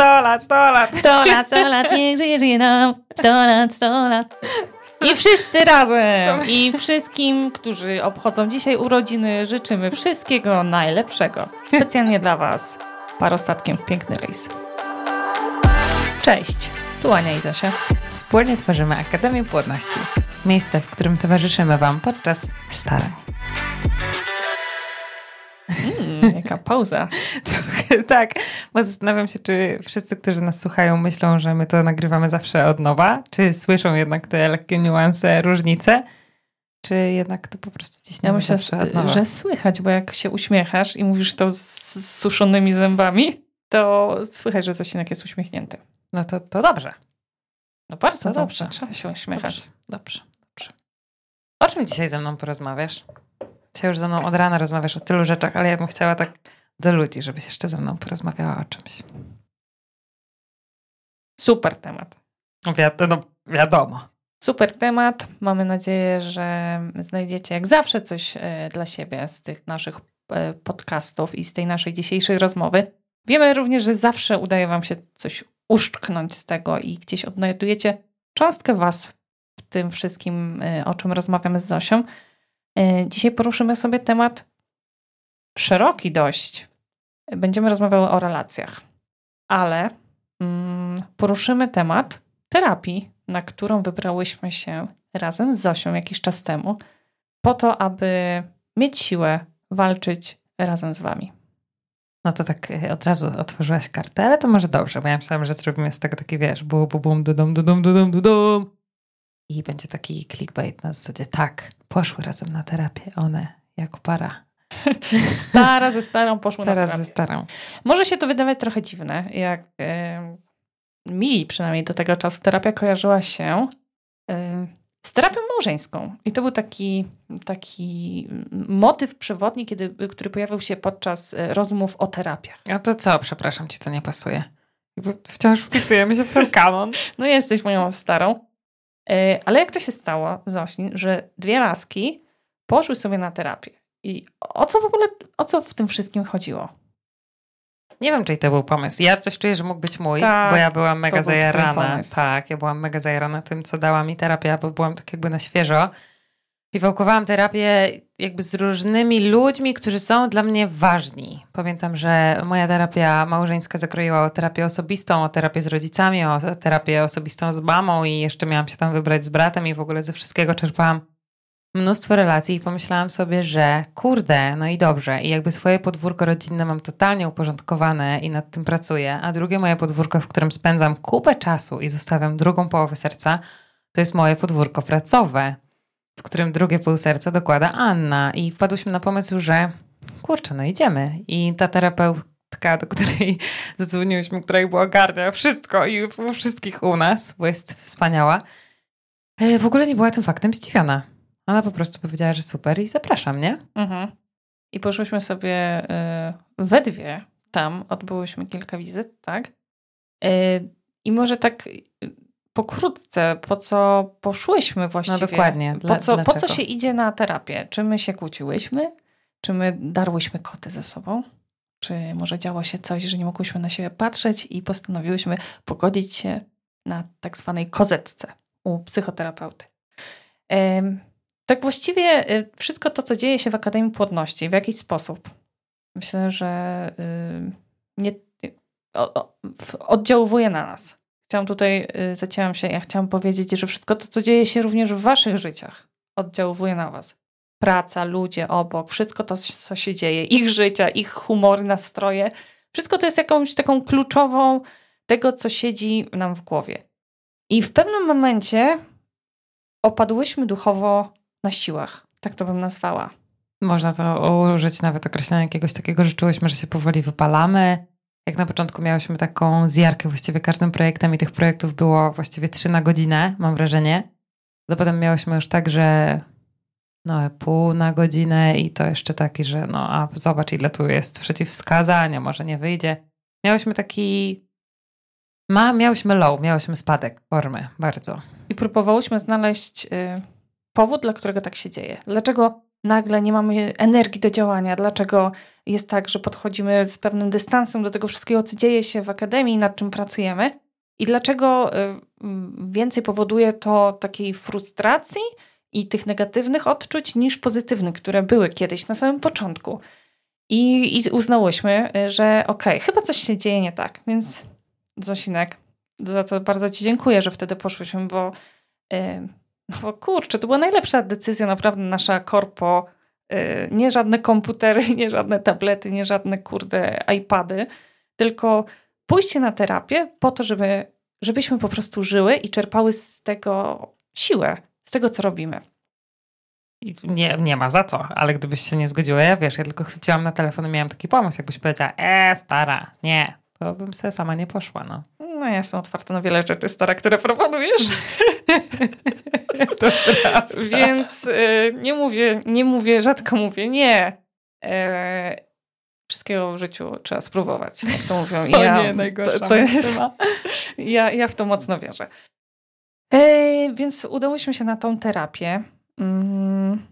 100 lat, 100 lat. 100 lat, 100 lat, niech żyje, żyje nam. 100 lat, 100 lat. I wszyscy razem. I wszystkim, którzy obchodzą dzisiaj urodziny, życzymy wszystkiego najlepszego. Specjalnie dla Was. Parostatkiem Piękny Rejs. Cześć. Tu Ania i Zosia. Wspólnie tworzymy Akademię Płodności. Miejsce, w którym towarzyszymy Wam podczas starań. Jaka pauza. Trochę tak, bo zastanawiam się, czy wszyscy, którzy nas słuchają, myślą, że my to nagrywamy zawsze od nowa, czy słyszą jednak te lekkie niuanse, różnice, czy jednak to po prostu gdzieś Ja myślę, że słychać, bo jak się uśmiechasz i mówisz to z suszonymi zębami, to słychać, że coś jest uśmiechnięty. No to, to dobrze. No bardzo dobrze. dobrze. Trzeba się uśmiechać. Dobrze, dobrze, dobrze. O czym dzisiaj ze mną porozmawiasz? Dzisiaj już ze mną od rana rozmawiasz o tylu rzeczach, ale ja bym chciała tak do ludzi, żebyś jeszcze ze mną porozmawiała o czymś. Super temat. Wiad- no wiadomo. Super temat. Mamy nadzieję, że znajdziecie jak zawsze coś e, dla siebie z tych naszych e, podcastów i z tej naszej dzisiejszej rozmowy. Wiemy również, że zawsze udaje Wam się coś uszczknąć z tego i gdzieś odnajdujecie cząstkę Was w tym wszystkim, e, o czym rozmawiamy z Zosią. E, Dzisiaj poruszymy sobie temat szeroki dość. Będziemy rozmawiały o relacjach, ale mm, poruszymy temat terapii, na którą wybrałyśmy się razem z Zosią jakiś czas temu, po to, aby mieć siłę walczyć razem z Wami. No to tak e, od razu otworzyłaś kartę, ale to może dobrze, bo ja myślałam, że zrobimy z tego taki, wiesz, bu, bu, bum, dudum, dudum, dudum, dudum. I będzie taki clickbait na zasadzie, tak, poszły razem na terapię, one jako para. Stara ze starą poszło na Teraz terapię. ze starą. Może się to wydawać trochę dziwne, jak e, mi przynajmniej do tego czasu terapia kojarzyła się z terapią małżeńską. I to był taki, taki motyw przewodni, kiedy, który pojawił się podczas e, rozmów o terapiach. A to co, przepraszam, ci to nie pasuje? Wciąż wpisujemy się w ten kanon. No jesteś moją starą. E, Ale jak to się stało, Zośni, że dwie laski poszły sobie na terapię? I o co w ogóle, o co w tym wszystkim chodziło? Nie wiem, czy to był pomysł. Ja coś czuję, że mógł być mój, Tak, bo ja byłam mega zajarana. Tak, ja byłam mega zajarana tym, co dała mi terapia, bo byłam tak jakby na świeżo. I terapię jakby z różnymi ludźmi, którzy są dla mnie ważni. Pamiętam, że moja terapia małżeńska zakroiła o terapię osobistą, o terapię z rodzicami, o terapię osobistą z mamą i jeszcze miałam się tam wybrać z bratem i w ogóle ze wszystkiego czerpałam mnóstwo relacji i pomyślałam sobie, że kurde, no i dobrze. I jakby swoje podwórko rodzinne mam totalnie uporządkowane i nad tym pracuję, a drugie moje podwórko, w którym spędzam kupę czasu i zostawiam drugą połowę serca, to jest moje podwórko pracowe, w którym drugie pół serca dokłada Anna. I wpadłyśmy na pomysł, że kurczę, no idziemy. I ta terapeutka, do której zadzwoniłyśmy, która jakby ogarnia wszystko i u wszystkich u nas, bo jest wspaniała, e, w ogóle nie była tym faktem zdziwiona. Ona po prostu powiedziała, że super i zapraszam, nie? Mhm. I poszłyśmy sobie y, we dwie tam, odbyłyśmy kilka wizyt, tak? Y, I może tak pokrótce, po co poszłyśmy właściwie? No dokładnie. Dla, Po co, po co się idzie na terapię? Czy my się kłóciłyśmy? Czy my darłyśmy koty ze sobą? Czy może działo się coś, że nie mogłyśmy na siebie patrzeć i postanowiłyśmy pogodzić się na tak zwanej kozetce u psychoterapeuty? Tak właściwie y, wszystko to, co dzieje się w Akademii Płodności, w jakiś sposób, myślę, że y, nie, oddziałuje na nas. Chciałam tutaj, y, zacięłam się, ja chciałam powiedzieć, że wszystko to, co dzieje się również w waszych życiach, oddziałuje na was. Praca, ludzie obok, wszystko to, co się dzieje, ich życia, ich humory, nastroje, wszystko to jest jakąś taką kluczową tego, co siedzi nam w głowie. I w pewnym momencie opadłyśmy duchowo na siłach. Tak to bym nazwała. Można to użyć nawet określenia jakiegoś takiego, że czułyśmy, że się powoli wypalamy. Jak na początku miałyśmy taką zjarkę właściwie każdym projektem i tych projektów było właściwie trzy na godzinę, mam wrażenie. To potem miałyśmy już tak, że no pół na godzinę i to jeszcze taki, że no a zobacz ile tu jest przeciwwskazań, a może nie wyjdzie. Miałyśmy taki... Ma, miałyśmy low, miałyśmy spadek formy bardzo. I próbowałyśmy znaleźć y, powód, dla którego tak się dzieje. Dlaczego nagle nie mamy energii do działania, dlaczego jest tak, że podchodzimy z pewnym dystansem do tego wszystkiego, co dzieje się w akademii, nad czym pracujemy i dlaczego y, więcej powoduje to takiej frustracji i tych negatywnych odczuć niż pozytywnych, które były kiedyś na samym początku. I, i uznałyśmy, y, że okej, okay, chyba coś się dzieje nie tak, więc Zosinek, za to bardzo Ci dziękuję, że wtedy poszłyśmy, bo, yy, no kurczę, to była najlepsza decyzja naprawdę nasza korpo. Yy, nie żadne komputery, nie żadne tablety, nie żadne kurde iPady, tylko pójście na terapię po to, żeby, żebyśmy po prostu żyły i czerpały z tego siłę, z tego, co robimy. Nie, nie ma za co, ale gdybyś się nie zgodziła, ja wiesz, ja tylko chwyciłam na telefon i miałam taki pomysł, jakbyś powiedziała, e, stara, nie, to bym sobie sama nie poszła, no. No ja jestem otwarta na wiele rzeczy, stara, które proponujesz. to prawda. Więc y, nie mówię, nie mówię, rzadko mówię nie. E, wszystkiego w życiu trzeba spróbować, jak to mówią. I ja, nie, najgorsza to, to jest, ja, ja w to mocno wierzę. E, więc udałyśmy się na tą terapię. Mm,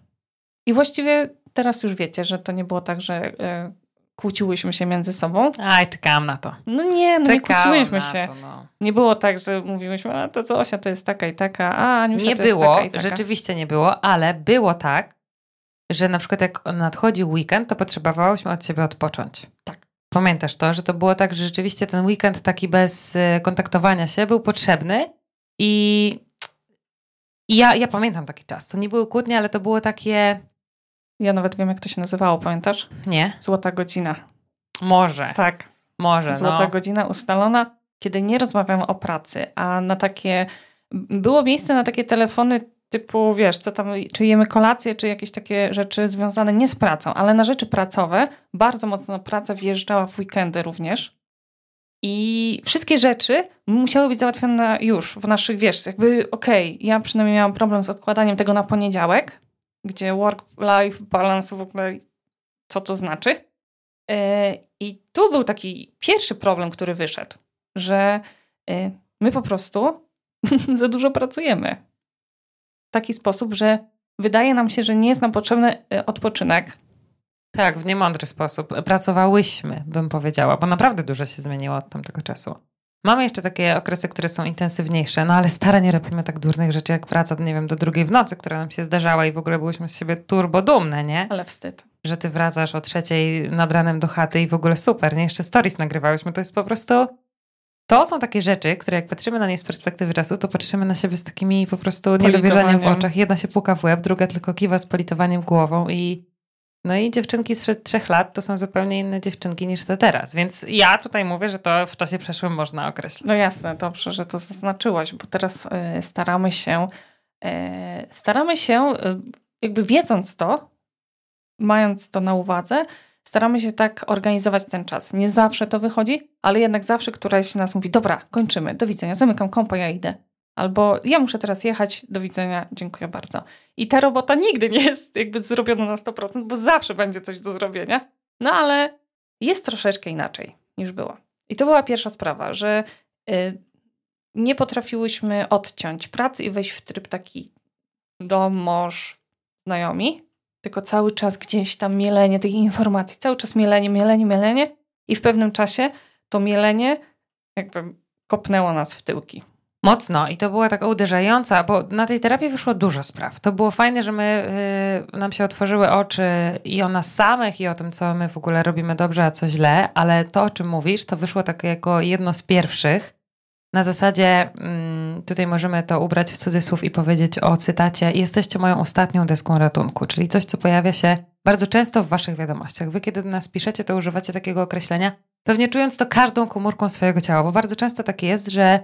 I właściwie teraz już wiecie, że to nie było tak, że e, kłóciłyśmy się między sobą. Aj, czekałam na to. No nie, no nie kłóciłyśmy się. To, no. Nie było tak, że mówiłyśmy, a to Zosia to jest taka i taka, a Aniusia nie to było, jest taka i taka. rzeczywiście nie było, ale było tak, że na przykład jak nadchodził weekend, to potrzebowałyśmy od siebie odpocząć. Tak. Pamiętasz to, że to było tak, że rzeczywiście ten weekend taki bez y, kontaktowania się był potrzebny i, i ja, ja pamiętam taki czas. To nie były kłótnie, ale to było takie ja nawet wiem, jak to się nazywało, pamiętasz? Nie. Złota godzina. Może. Tak. Może. Złota no. godzina ustalona, kiedy nie rozmawiamy o pracy, a na takie. Było miejsce na takie telefony typu, wiesz, co tam, czy jemy kolację, czy jakieś takie rzeczy związane nie z pracą, ale na rzeczy pracowe. Bardzo mocno praca wjeżdżała w weekendy również. I wszystkie rzeczy musiały być załatwione już w naszych, wiesz, jakby okej, okay, ja przynajmniej miałam problem z odkładaniem tego na poniedziałek, gdzie work-life balance w ogóle, co to znaczy. E, I tu był taki pierwszy problem, który wyszedł, że e, my po prostu za dużo pracujemy. W taki sposób, że wydaje nam się, że nie jest nam potrzebny e, odpoczynek. Tak, w niemądry sposób. Pracowałyśmy, bym powiedziała, bo naprawdę dużo się zmieniło od tamtego czasu. Mamy jeszcze takie okresy, które są intensywniejsze, no ale stara nie robimy tak durnych rzeczy jak praca, nie wiem, do drugiej w nocy, która nam się zdarzała i w ogóle byłyśmy z siebie turbo dumne, nie? Ale wstyd. Że ty wracasz o trzeciej nad ranem do chaty i w ogóle super, nie? Jeszcze stories nagrywałyśmy, to jest po prostu... To są takie rzeczy, które jak patrzymy na nie z perspektywy czasu, to patrzymy na siebie z takimi po prostu niedowierzaniem w oczach. Jedna się puka w łeb, druga tylko kiwa z politowaniem głową i no i dziewczynki sprzed trzech lat to są zupełnie inne dziewczynki niż te teraz. Więc ja tutaj mówię, że to w czasie przeszłym można określić. No jasne, dobrze, że to zaznaczyłaś, bo teraz y, staramy się, y, staramy się, y, jakby wiedząc to, mając to na uwadze, staramy się tak organizować ten czas. Nie zawsze to wychodzi, ale jednak zawsze któraś z nas mówi, dobra, kończymy, do widzenia, zamykam kompa, ja idę. Albo ja muszę teraz jechać, do widzenia, dziękuję bardzo. I ta robota nigdy nie jest jakby zrobiona na 100%, bo zawsze będzie coś do zrobienia. No ale jest troszeczkę inaczej niż było. I to była pierwsza sprawa, że y, nie potrafiłyśmy odciąć pracy i wejść w tryb taki dom, mąż, znajomi, tylko cały czas gdzieś tam mielenie tych informacji, cały czas mielenie, mielenie, mielenie i w pewnym czasie to mielenie jakby kopnęło nas w tyłki. Mocno i to była taka uderzająca, bo na tej terapii wyszło dużo spraw. To było fajne, że my, y, nam się otworzyły oczy i o nas samych, i o tym, co my w ogóle robimy dobrze, a co źle, ale to, o czym mówisz, to wyszło tak jako jedno z pierwszych. Na zasadzie mm, tutaj możemy to ubrać w cudzysłów i powiedzieć o cytacie: Jesteście moją ostatnią deską ratunku, czyli coś, co pojawia się bardzo często w Waszych wiadomościach. Wy, kiedy do nas piszecie, to używacie takiego określenia, pewnie czując to każdą komórką swojego ciała, bo bardzo często tak jest, że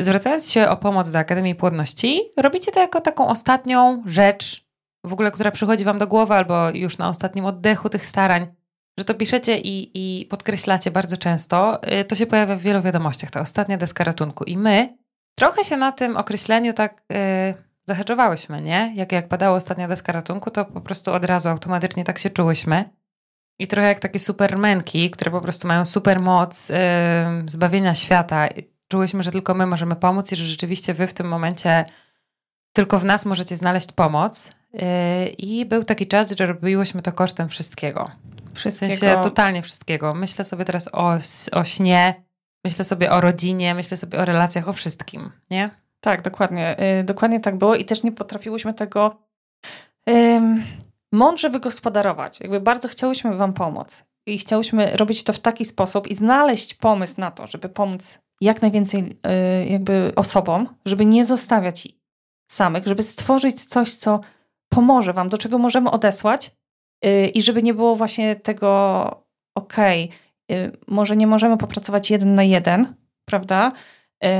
Zwracając się o pomoc do Akademii Płodności, robicie to jako taką ostatnią rzecz, w ogóle, która przychodzi Wam do głowy, albo już na ostatnim oddechu tych starań, że to piszecie i, i podkreślacie bardzo często. Y, to się pojawia w wielu wiadomościach, ta ostatnia deska ratunku. I my trochę się na tym określeniu tak yy, nie? Jak, jak padało ostatnia deska ratunku, to po prostu od razu automatycznie tak się czułyśmy. I trochę jak takie supermenki, które po prostu mają super moc yy, zbawienia świata czułyśmy, że tylko my możemy pomóc i że rzeczywiście wy w tym momencie tylko w nas możecie znaleźć pomoc. I był taki czas, że robiłyśmy to kosztem wszystkiego. Wszystkiego. W sensie totalnie wszystkiego. Myślę sobie teraz o, o śnie, myślę sobie o rodzinie, myślę sobie o relacjach, o wszystkim, nie? Tak, dokładnie. Yy, dokładnie tak było i też nie potrafiłyśmy tego yy, mądrze wygospodarować. Jakby bardzo chciałyśmy Wam pomóc i chciałyśmy robić to w taki sposób i znaleźć pomysł na to, żeby pomóc jak najwięcej yy, jakby osobom, żeby nie zostawiać ich samych, żeby stworzyć coś, co pomoże Wam, do czego możemy odesłać yy, i żeby nie było właśnie tego okej, okay, może nie możemy popracować jeden na jeden, prawda? Yy,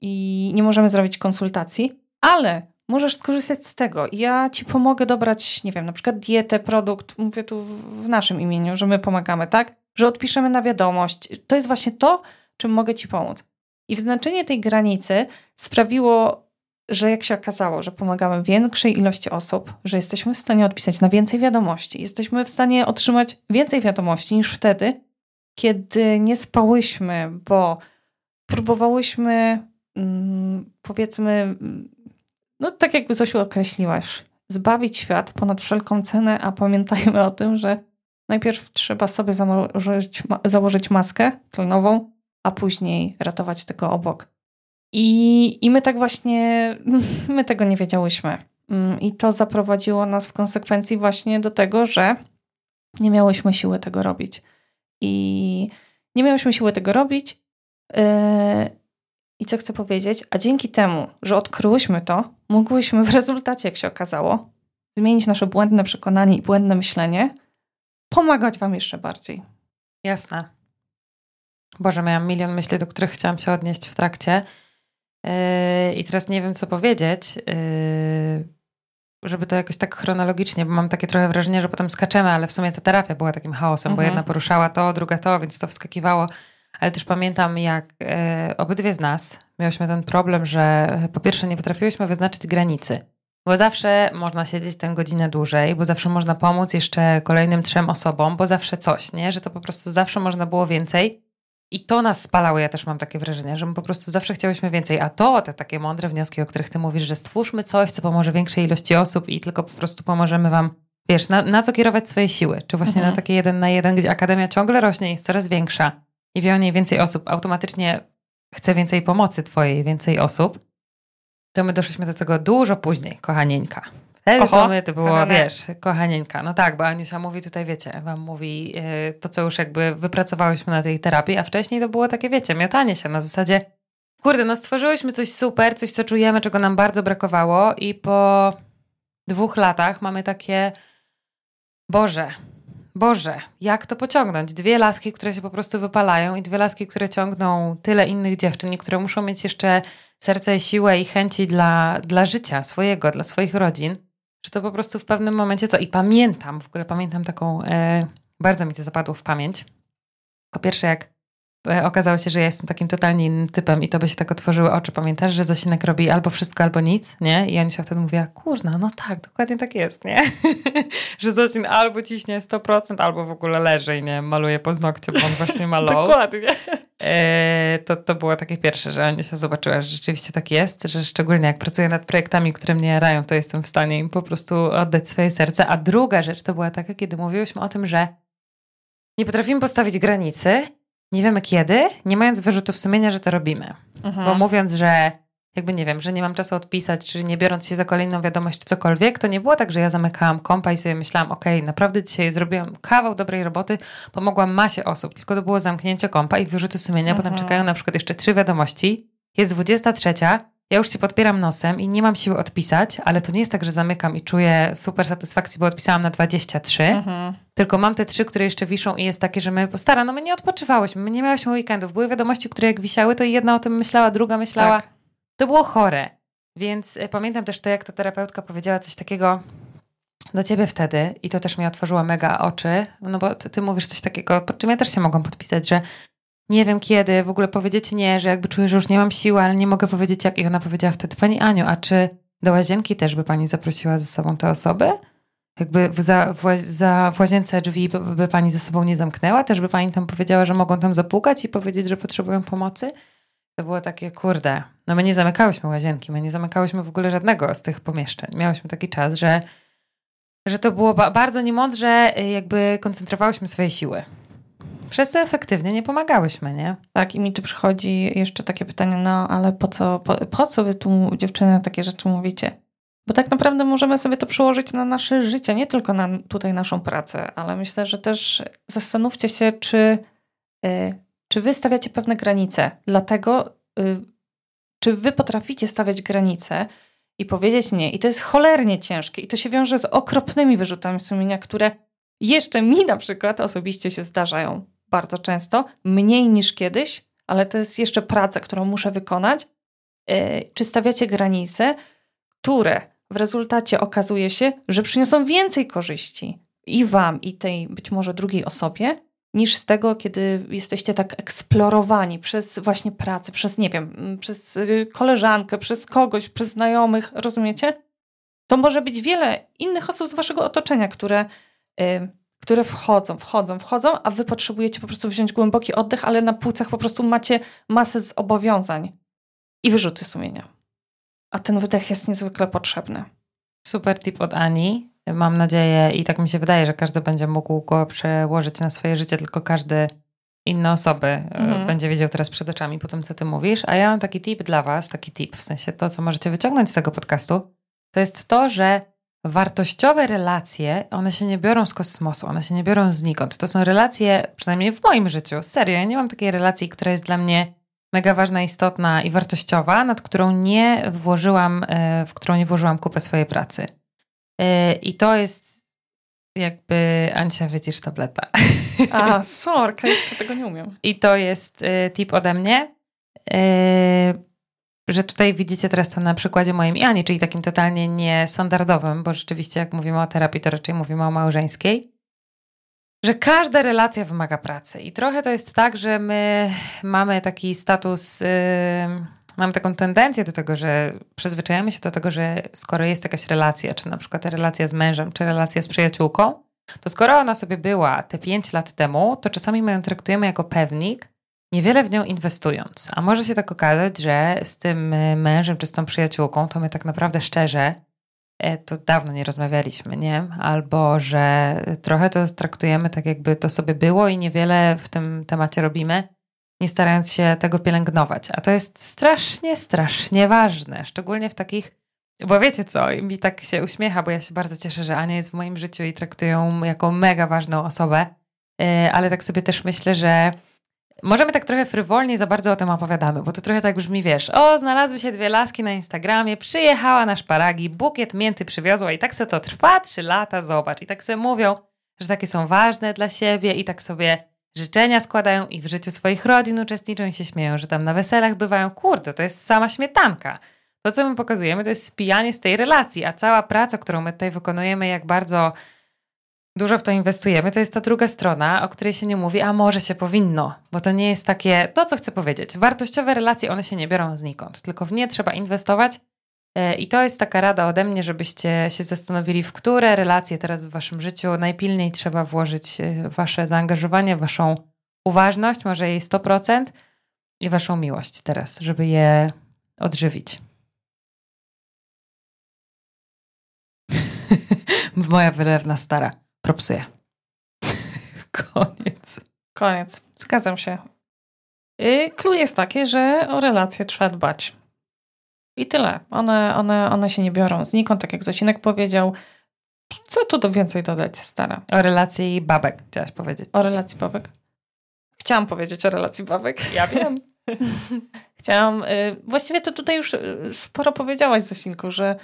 I nie możemy zrobić konsultacji, ale możesz skorzystać z tego. Ja ci pomogę dobrać, nie wiem, na przykład dietę, produkt, mówię tu w naszym imieniu, że my pomagamy, tak? Że odpiszemy na wiadomość. To jest właśnie to, czym mogę ci pomóc. I wyznaczenie tej granicy sprawiło, że jak się okazało, że pomagamy większej ilości osób, że jesteśmy w stanie odpisać na więcej wiadomości, jesteśmy w stanie otrzymać więcej wiadomości niż wtedy, kiedy nie spałyśmy, bo próbowałyśmy, mm, powiedzmy, no tak jakby Zosiu określiłaś, zbawić świat ponad wszelką cenę, a pamiętajmy o tym, że najpierw trzeba sobie założyć, założyć maskę tlenową, a później ratować tego obok. I, I my tak właśnie, my tego nie wiedziałyśmy. Mm, I to zaprowadziło nas w konsekwencji właśnie do tego, że nie miałyśmy siły tego robić. I nie miałyśmy siły tego robić. Yy, I co chcę powiedzieć? A dzięki temu, że odkryłyśmy to, mogłyśmy w rezultacie, jak się okazało, zmienić nasze błędne przekonanie i błędne myślenie, pomagać Wam jeszcze bardziej. Jasne. Boże, miałam milion myśli, do których chciałam się odnieść w trakcie. Yy, I teraz nie wiem, co powiedzieć, yy, żeby to jakoś tak chronologicznie, bo mam takie trochę wrażenie, że potem skaczemy, ale w sumie ta terapia była takim chaosem, mhm. bo jedna poruszała to, druga to, więc to wskakiwało. Ale też pamiętam, jak yy, obydwie z nas miałyśmy ten problem, że po pierwsze nie potrafiłyśmy wyznaczyć granicy. Bo zawsze można siedzieć tę godzinę dłużej, bo zawsze można pomóc jeszcze kolejnym trzem osobom, bo zawsze coś, nie? Że to po prostu zawsze można było więcej. I to nas spalało, ja też mam takie wrażenie, że my po prostu zawsze chciałyśmy więcej. A to, te takie mądre wnioski, o których ty mówisz, że stwórzmy coś, co pomoże większej ilości osób i tylko po prostu pomożemy wam, wiesz, na, na co kierować swoje siły. Czy właśnie mhm. na takie jeden na jeden, gdzie akademia ciągle rośnie, jest coraz większa i wie o niej więcej osób, automatycznie chce więcej pomocy twojej, więcej osób, to my doszliśmy do tego dużo później, kochanieńka. Wtedy Oho, to było, wiesz, kochanieńka. No tak, bo Aniusia mówi tutaj, wiecie, wam mówi yy, to, co już jakby wypracowałyśmy na tej terapii, a wcześniej to było takie, wiecie, miotanie się na zasadzie kurde, no stworzyłyśmy coś super, coś, co czujemy, czego nam bardzo brakowało i po dwóch latach mamy takie Boże, Boże, jak to pociągnąć? Dwie laski, które się po prostu wypalają i dwie laski, które ciągną tyle innych dziewczyn i które muszą mieć jeszcze serce, siłę i chęci dla, dla życia swojego, dla swoich rodzin, że to po prostu w pewnym momencie co? I pamiętam, w ogóle pamiętam taką, e, bardzo mi to zapadło w pamięć. Po pierwsze, jak okazało się, że ja jestem takim totalnie innym typem i to by się tak otworzyły oczy. Pamiętasz, że Zosinek robi albo wszystko, albo nic, nie? I Anisia wtedy mówiła, kurna, no tak, dokładnie tak jest, nie? że Zosin albo ciśnie 100%, albo w ogóle leży i nie maluje paznokcie, bo on właśnie ma low. dokładnie. E, to, to było takie pierwsze, że Anisia zobaczyła, że rzeczywiście tak jest, że szczególnie jak pracuję nad projektami, które mnie jarają, to jestem w stanie im po prostu oddać swoje serce. A druga rzecz to była taka, kiedy mówiłyśmy o tym, że nie potrafimy postawić granicy nie wiemy kiedy, nie mając wyrzutów sumienia, że to robimy. Mhm. Bo mówiąc, że jakby nie wiem, że nie mam czasu odpisać, czy nie biorąc się za kolejną wiadomość, czy cokolwiek, to nie było tak, że ja zamykałam kompa i sobie myślałam, okej, okay, naprawdę dzisiaj zrobiłam kawał dobrej roboty, pomogłam masie osób, tylko to było zamknięcie kompa i wyrzuty sumienia, mhm. potem czekają na przykład jeszcze trzy wiadomości, jest 23, ja już się podpieram nosem i nie mam siły odpisać, ale to nie jest tak, że zamykam i czuję super satysfakcję, bo odpisałam na 23, mhm. tylko mam te trzy, które jeszcze wiszą i jest takie, że my postara, no my nie odpoczywałyśmy, my nie miałyśmy weekendów. Były wiadomości, które jak wisiały, to jedna o tym myślała, druga myślała. Tak. To było chore. Więc y, pamiętam też to, jak ta terapeutka powiedziała coś takiego do ciebie wtedy i to też mi otworzyło mega oczy, no bo ty, ty mówisz coś takiego, pod czym ja też się mogłam podpisać, że nie wiem kiedy, w ogóle powiedzieć nie, że jakby czuję, że już nie mam siły, ale nie mogę powiedzieć jak. I ona powiedziała wtedy, Pani Aniu, a czy do łazienki też by Pani zaprosiła ze sobą te osoby? Jakby w, za, w, za, w łazience drzwi by, by Pani ze sobą nie zamknęła? Też by Pani tam powiedziała, że mogą tam zapukać i powiedzieć, że potrzebują pomocy? to było takie, kurde, no my nie zamykałyśmy łazienki, my nie zamykałyśmy w ogóle żadnego z tych pomieszczeń. Miałyśmy taki czas, że, że to było ba bardzo niemądrze, y, jakby koncentrowałyśmy swoje siły. Przez co efektywnie nie pomagałyśmy, nie? Tak, i mi tu przychodzi jeszcze takie pytanie, no ale po co, po, po co wy tu dziewczyny takie rzeczy mówicie? Bo tak naprawdę możemy sobie to przełożyć na nasze życie, nie tylko na tutaj naszą pracę, ale myślę, że też zastanówcie się, czy, y, czy wy stawiacie pewne granice. Dlatego, y, czy wy potraficie stawiać granice i powiedzieć nie. I to jest cholernie ciężkie i to się wiąże z okropnymi wyrzutami sumienia, które jeszcze mi na przykład osobiście się zdarzają bardzo często, mniej niż kiedyś, ale to jest jeszcze praca, którą muszę wykonać. Y, czy stawiacie granice, które w rezultacie okazuje się, że przyniosą więcej korzyści i wam, i tej być może drugiej osobie, niż z tego, kiedy jesteście tak eksplorowani przez właśnie pracę, przez, nie wiem, przez y, koleżankę, przez kogoś, przez znajomych, rozumiecie? To może być wiele innych osób z waszego otoczenia, które, yy, które wchodzą, wchodzą, wchodzą, a wy potrzebujecie po prostu wziąć głęboki oddech, ale na płucach po prostu macie masę zobowiązań i wyrzuty sumienia a ten wydech jest niezwykle potrzebny. Super tip od Ani. Mam nadzieję i tak mi się wydaje, że każdy będzie mógł go przełożyć na swoje życie, tylko każdy inne osoby e, mhm. będzie wiedział teraz przed oczami po tym, co ty mówisz. A ja mam taki tip dla was, taki tip, w sensie to, co możecie wyciągnąć z tego podcastu, to jest to, że wartościowe relacje, one się nie biorą z kosmosu, one się nie biorą znikąd. To są relacje, przynajmniej w moim życiu, serio, ja nie mam takiej relacji, która jest dla mnie mega ważna, istotna i wartościowa, nad którą nie włożyłam, e, w którą nie włożyłam kupę swojej pracy. E, I to jest jakby, Ancia, widzisz tableta. A, sorka, jeszcze tego nie umiem. I to jest e, tip ode mnie, że tutaj widzicie teraz to na przykładzie moim i Ani, czyli takim totalnie niestandardowym, bo rzeczywiście jak mówimy o terapii, to raczej mówimy o małżeńskiej że każda relacja wymaga pracy. I trochę to jest tak, że my mamy taki status, yy, mamy taką tendencję do tego, że przyzwyczajamy się do tego, że skoro jest jakaś relacja, czy na przykład relacja z mężem, czy relacja z przyjaciółką, to skoro ona sobie była te 5 lat temu, to czasami my ją traktujemy jako pewnik, niewiele w nią inwestując. A może się tak okazać, że z tym mężem czy z tą przyjaciółką, to my tak naprawdę szczerze E, to dawno nie rozmawialiśmy, nie? Albo że trochę to traktujemy tak, jakby to sobie było i niewiele w tym temacie robimy, nie starając się tego pielęgnować. A to jest strasznie, strasznie ważne, szczególnie w takich. Bo wiecie co, mi tak się uśmiecha, bo ja się bardzo cieszę, że Ania jest w moim życiu i traktuję ją jako mega ważną osobę, e, ale tak sobie też myślę, że Możemy tak trochę frywolnie za bardzo o tym opowiadamy, bo to trochę tak brzmi, wiesz, o, znalazły się dwie laski na Instagramie, przyjechała na szparagi, bukiet mięty przywiozła i tak se to trwa trzy lata, zobacz. I tak sobie mówią, że takie są ważne dla siebie i tak sobie życzenia składają i w życiu swoich rodzin uczestniczą i się śmieją, że tam na weselach bywają. Kurde, to jest sama śmietanka. To, co my pokazujemy, to jest spijanie z tej relacji, a cała praca, którą my tutaj wykonujemy, jak bardzo dużo w to inwestujemy, to jest ta druga strona, o której się nie mówi, a może się powinno, bo to nie jest takie, to co chcę powiedzieć. Wartościowe relacje, one się nie biorą znikąd, tylko w nie trzeba inwestować. E, I to jest taka rada ode mnie, żebyście się zastanowili, w które relacje teraz w waszym życiu najpilniej trzeba włożyć e, wasze zaangażowanie, waszą uważność, może jej 100% i waszą miłość teraz, żeby je odżywić. Moja wylewna stara propsuję. Koniec. Koniec. Zgadzam się. Clue jest takie, że o relacje trzeba dbać. I tyle. One, one, one się nie biorą znikąd, tak jak Zosinek powiedział. Co tu do więcej dodać, stara? O relacji babek chciałaś powiedzieć. Coś. O relacji babek? Chciałam powiedzieć o relacji babek. Ja wiem. Chciałam, y, właściwie to tutaj już y, sporo powiedziałaś, Zosinku, że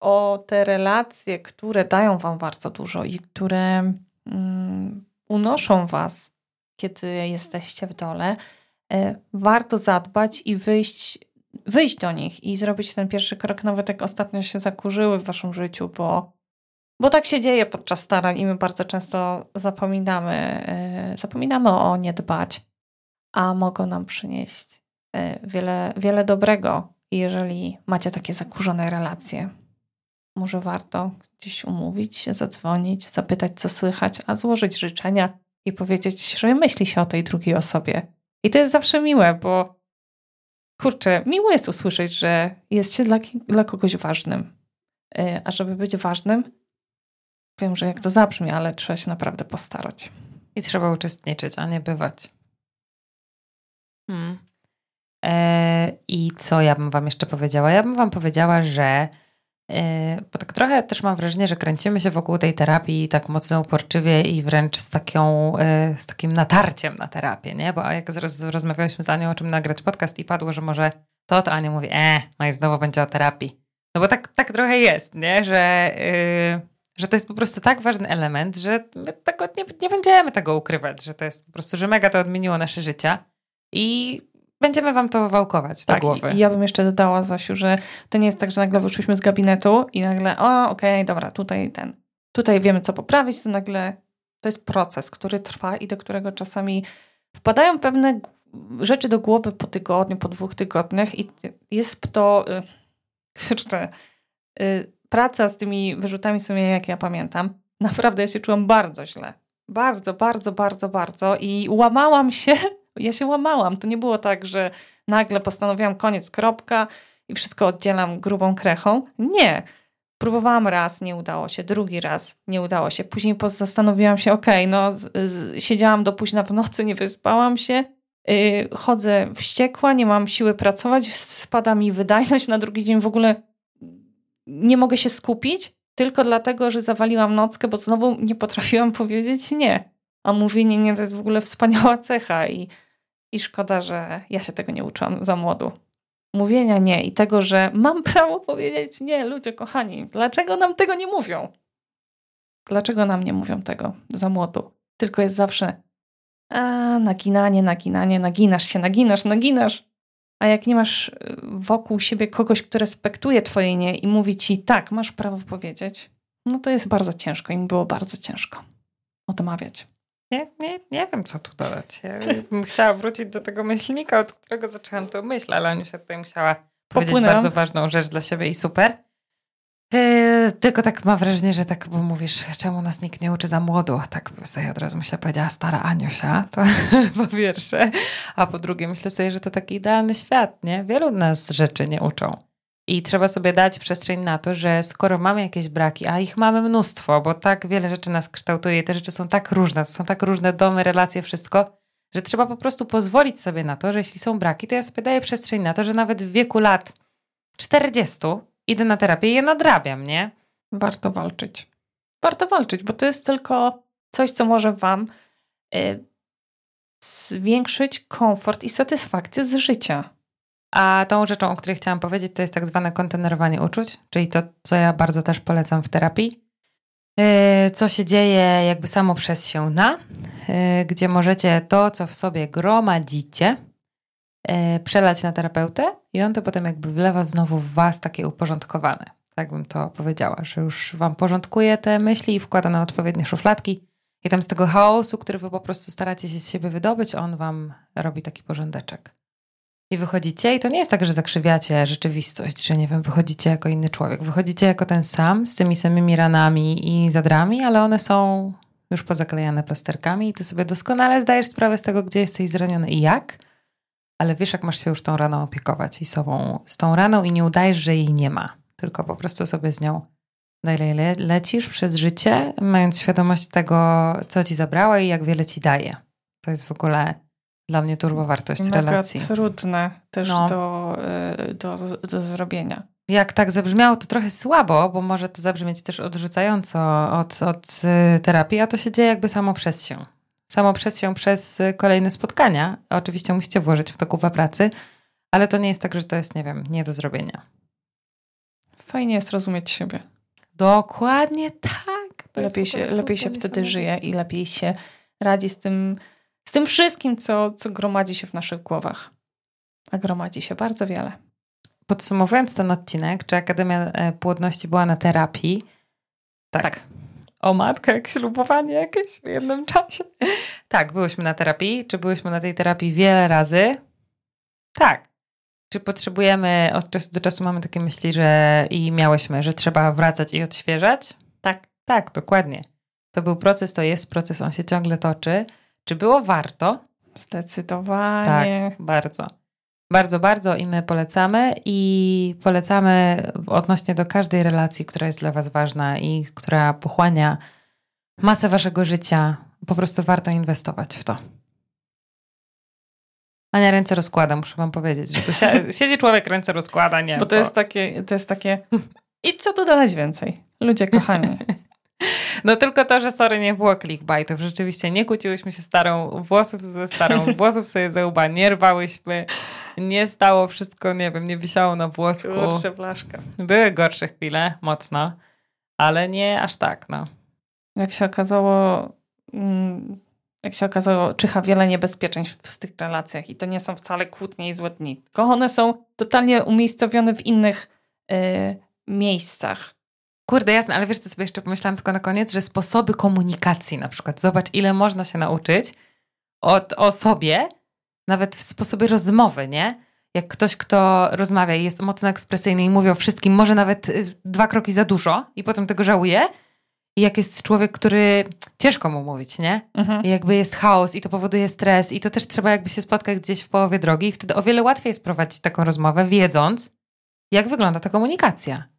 o te relacje, które dają Wam bardzo dużo i które mm, unoszą Was, kiedy jesteście w dole, e, warto zadbać i wyjść, wyjść do nich i zrobić ten pierwszy krok, nawet jak ostatnio się zakurzyły w Waszym życiu, bo, bo tak się dzieje podczas starań i my bardzo często zapominamy, e, zapominamy o nie dbać, a mogą nam przynieść e, wiele, wiele dobrego, jeżeli macie takie zakurzone relacje może warto gdzieś umówić się, zadzwonić, zapytać, co słychać, a złożyć życzenia i powiedzieć, że myśli się o tej drugiej osobie. I to jest zawsze miłe, bo kurczę, miło jest usłyszeć, że jest się dla, dla kogoś ważnym. E, a żeby być ważnym, wiem, że jak to zabrzmi, ale trzeba się naprawdę postarać. I trzeba uczestniczyć, a nie bywać. Hmm. E, I co ja bym Wam jeszcze powiedziała? Ja bym Wam powiedziała, że bo tak trochę też mam wrażenie, że kręcimy się wokół tej terapii tak mocno uporczywie i wręcz z, taką, e, z takim natarciem na terapię, nie? Bo jak roz, z Anią o czym nagrać podcast i padło, że może to, to Ania mówi, e, no i znowu będzie o terapii. No bo tak, tak trochę jest, nie? Że, yy, że to jest po prostu tak ważny element, że my tego nie, nie będziemy tego ukrywać, że to jest po prostu, że mega to odmieniło nasze życia i będziemy wam to wałkować tak, do głowy. I ja bym jeszcze dodała, Zasiu, że to nie jest tak, że nagle wyszłyśmy z gabinetu i nagle, o, okej, okay, dobra, tutaj ten, tutaj wiemy, co poprawić, to nagle to jest proces, który trwa i do którego czasami wpadają pewne rzeczy do głowy po tygodniu, po dwóch tygodniach i jest to, y, kurczę, y, praca z tymi wyrzutami sumienia, jak ja pamiętam, naprawdę ja się czułam bardzo źle. Bardzo, bardzo, bardzo, bardzo i łamałam się ja się łamałam. To nie było tak, że nagle postanowiłam koniec, kropka i wszystko oddzielam grubą krechą. Nie. Próbowałam raz, nie udało się, drugi raz nie udało się. Później zastanowiłam się, okej, okay, no z, z, siedziałam do późna w nocy, nie wyspałam się, yy, chodzę wściekła, nie mam siły pracować, spada mi wydajność, na drugi dzień w ogóle nie mogę się skupić, tylko dlatego, że zawaliłam nockę, bo znowu nie potrafiłam powiedzieć nie. A mówienie nie to jest w ogóle wspaniała cecha i i szkoda, że ja się tego nie uczyłam za młodu. Mówienia nie i tego, że mam prawo powiedzieć nie, ludzie kochani, dlaczego nam tego nie mówią? Dlaczego nam nie mówią tego za młodu? Tylko jest zawsze a, naginanie, naginanie, naginasz się, naginasz, naginasz. A jak nie masz y, wokół siebie kogoś, kto respektuje twoje nie i mówi ci tak, masz prawo powiedzieć, no to jest bardzo ciężko. Im było bardzo ciężko odmawiać. Nie, nie, nie wiem, co tu dodać. Ja bym chciała wrócić do tego myślnika, od którego zaczęłam tę myśl, ale się tutaj musiała powiedzieć Popłynęłam. bardzo ważną rzecz dla siebie i super. Yy, tylko tak mam wrażenie, że tak, bo mówisz, czemu nas nikt nie uczy za młodu? Tak sobie od razu myślę, powiedziała stara Aniusia, to po pierwsze. A po drugie myślę sobie, że to taki idealny świat, nie? Wielu nas rzeczy nie uczą. I trzeba sobie dać przestrzeń na to, że skoro mamy jakieś braki, a ich mamy mnóstwo, bo tak wiele rzeczy nas kształtuje, te rzeczy są tak różne, to są tak różne domy, relacje, wszystko, że trzeba po prostu pozwolić sobie na to, że jeśli są braki, to ja sobie daję przestrzeń na to, że nawet w wieku lat 40 idę na terapię i je nadrabiam, nie? Warto walczyć. Warto walczyć, bo to jest tylko coś, co może Wam y, zwiększyć komfort i satysfakcję z życia. A tą rzeczą, o której chciałam powiedzieć, to jest tak zwane kontenerowanie uczuć, czyli to, co ja bardzo też polecam w terapii. Yy, co się dzieje jakby samo przez się na, yy, gdzie możecie to, co w sobie gromadzicie, yy, przelać na terapeutę i on to potem jakby wlewa znowu w was takie uporządkowane. Tak bym to powiedziała, że już wam porządkuje te myśli i wkłada na odpowiednie szufladki i tam z tego chaosu, który wy po prostu staracie się z siebie wydobyć, on wam robi taki porządeczek i wychodzicie i to nie jest tak, że zakrzywiacie rzeczywistość, że nie wiem, wychodzicie jako inny człowiek. Wychodzicie jako ten sam, z tymi samymi ranami i zadrami, ale one są już pozaklejane plasterkami i ty sobie doskonale zdajesz sprawę z tego, gdzie jesteś zraniony i jak, ale wiesz, jak masz się już tą raną opiekować i sobą, z tą raną i nie udajesz, że jej nie ma, tylko po prostu sobie z nią dalej le lecisz przez życie, mając świadomość tego, co ci zabrała i jak wiele ci daje. To jest w ogóle dla mnie turbowartość Mega relacji. trudne też no. do, y, do, do zrobienia. Jak tak zabrzmiało, to trochę słabo, bo może to zabrzmieć też odrzucająco od, od y, terapii, a to się dzieje jakby samo przez się. Samo przez się przez y, kolejne spotkania. Oczywiście musicie włożyć w to kupę pracy, ale to nie jest tak, że to jest, nie wiem, nie do zrobienia. Fajnie jest rozumieć siebie. Dokładnie tak. lepiej się, lepiej się wtedy żyje i lepiej się radzi z tym z tym wszystkim, co, co gromadzi się w naszych głowach. A gromadzi się bardzo wiele. Podsumowując ten odcinek, czy Akademia e, Płodności była na terapii? Tak. tak. O matko, jak ślubowanie jakieś w jednym czasie. Tak, byłyśmy na terapii. Czy byłyśmy na tej terapii wiele razy? Tak. Czy potrzebujemy, od czasu do czasu mamy takie myśli, że i miałyśmy, że trzeba wracać i odświeżać? Tak. Tak, dokładnie. To był proces, to jest proces, on się ciągle toczy. Czy było warto? Zdecydowanie. Tak, bardzo. Bardzo, bardzo i my polecamy i polecamy odnośnie do każdej relacji, która jest dla Was ważna i która pochłania masę Waszego życia. Po prostu warto inwestować w to. Ania ręce rozkłada, muszę Wam powiedzieć, że tu siedzi człowiek, ręce rozkłada, nie Bo to co. jest takie, to jest takie i co tu dodać więcej? Ludzie kochani. No tylko to, że sorry, nie było clickbaitów. Rzeczywiście nie kłóciłyśmy się starą włosów ze starą, włosów sobie ze łba, nie rwałyśmy, nie stało wszystko, nie wiem, nie wisiało na włosku. Kurczę, blaszka. Były gorsze chwile, mocno, ale nie aż tak, no. Jak się okazało, mm, jak się okazało, czyha wiele niebezpieczeństw w tych relacjach i to nie są wcale kłótnie i złe dni, tylko one są totalnie umiejscowione w innych y, miejscach. Kurde, jasne, ale wiesz co sobie jeszcze pomyślałam tylko na koniec, że sposoby komunikacji na przykład, zobacz ile można się nauczyć od, o sobie, nawet w sposobie rozmowy, nie? Jak ktoś, kto rozmawia i jest mocno ekspresyjny i mówi o wszystkim, może nawet y, dwa kroki za dużo i potem tego żałuje. I jak jest człowiek, który ciężko mu mówić, nie? Mhm. I jakby jest chaos i to powoduje stres i to też trzeba jakby się spotkać gdzieś w połowie drogi i wtedy o wiele łatwiej jest prowadzić taką rozmowę, wiedząc, jak wygląda ta komunikacja.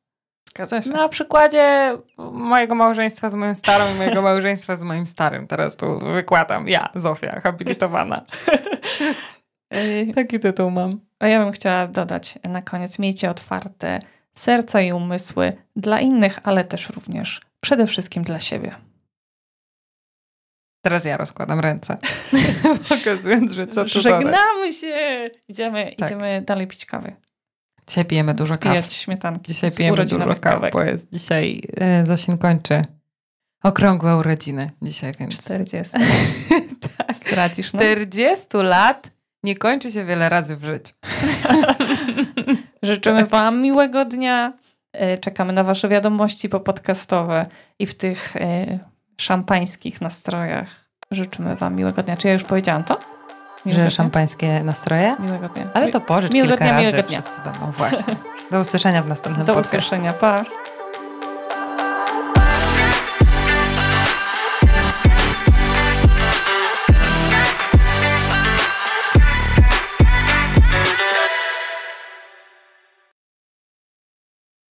Na przykładzie mojego małżeństwa z moją starą i mojego małżeństwa z moim starym. Teraz tu wykładam. Ja, Zofia, habilitowana. Taki tytuł mam. A ja bym chciała dodać na koniec, miejcie otwarte serca i umysły dla innych, ale też również przede wszystkim dla siebie. Teraz ja rozkładam ręce, pokazując, że co tu dodać. Żegnamy się! Idziemy, Tak. idziemy dalej pić kawę. Dzisiaj pijemy dużo kaw. Spijać śmietanki. Dzisiaj pijemy dużo kaw, kawek. bo jest dzisiaj e, Zosin kończy okrągłe urodziny dzisiaj, więc 40. Tak. Stracisz, no. 40 lat nie kończy się wiele razy w życiu. Życzymy Wam miłego dnia. E, Czekamy na Wasze wiadomości popodcastowe i w tych e, szampańskich nastrojach życzymy Wam miłego dnia. Czy ja już powiedziałam to? Miłego Że szampańskie nastroje? Miłego dnia. Ale to pożycz Miłego kilka dnia, razy miłego dnia. wszyscy będą. Właśnie. Do usłyszenia w następnym Do podcaście. usłyszenia. Pa.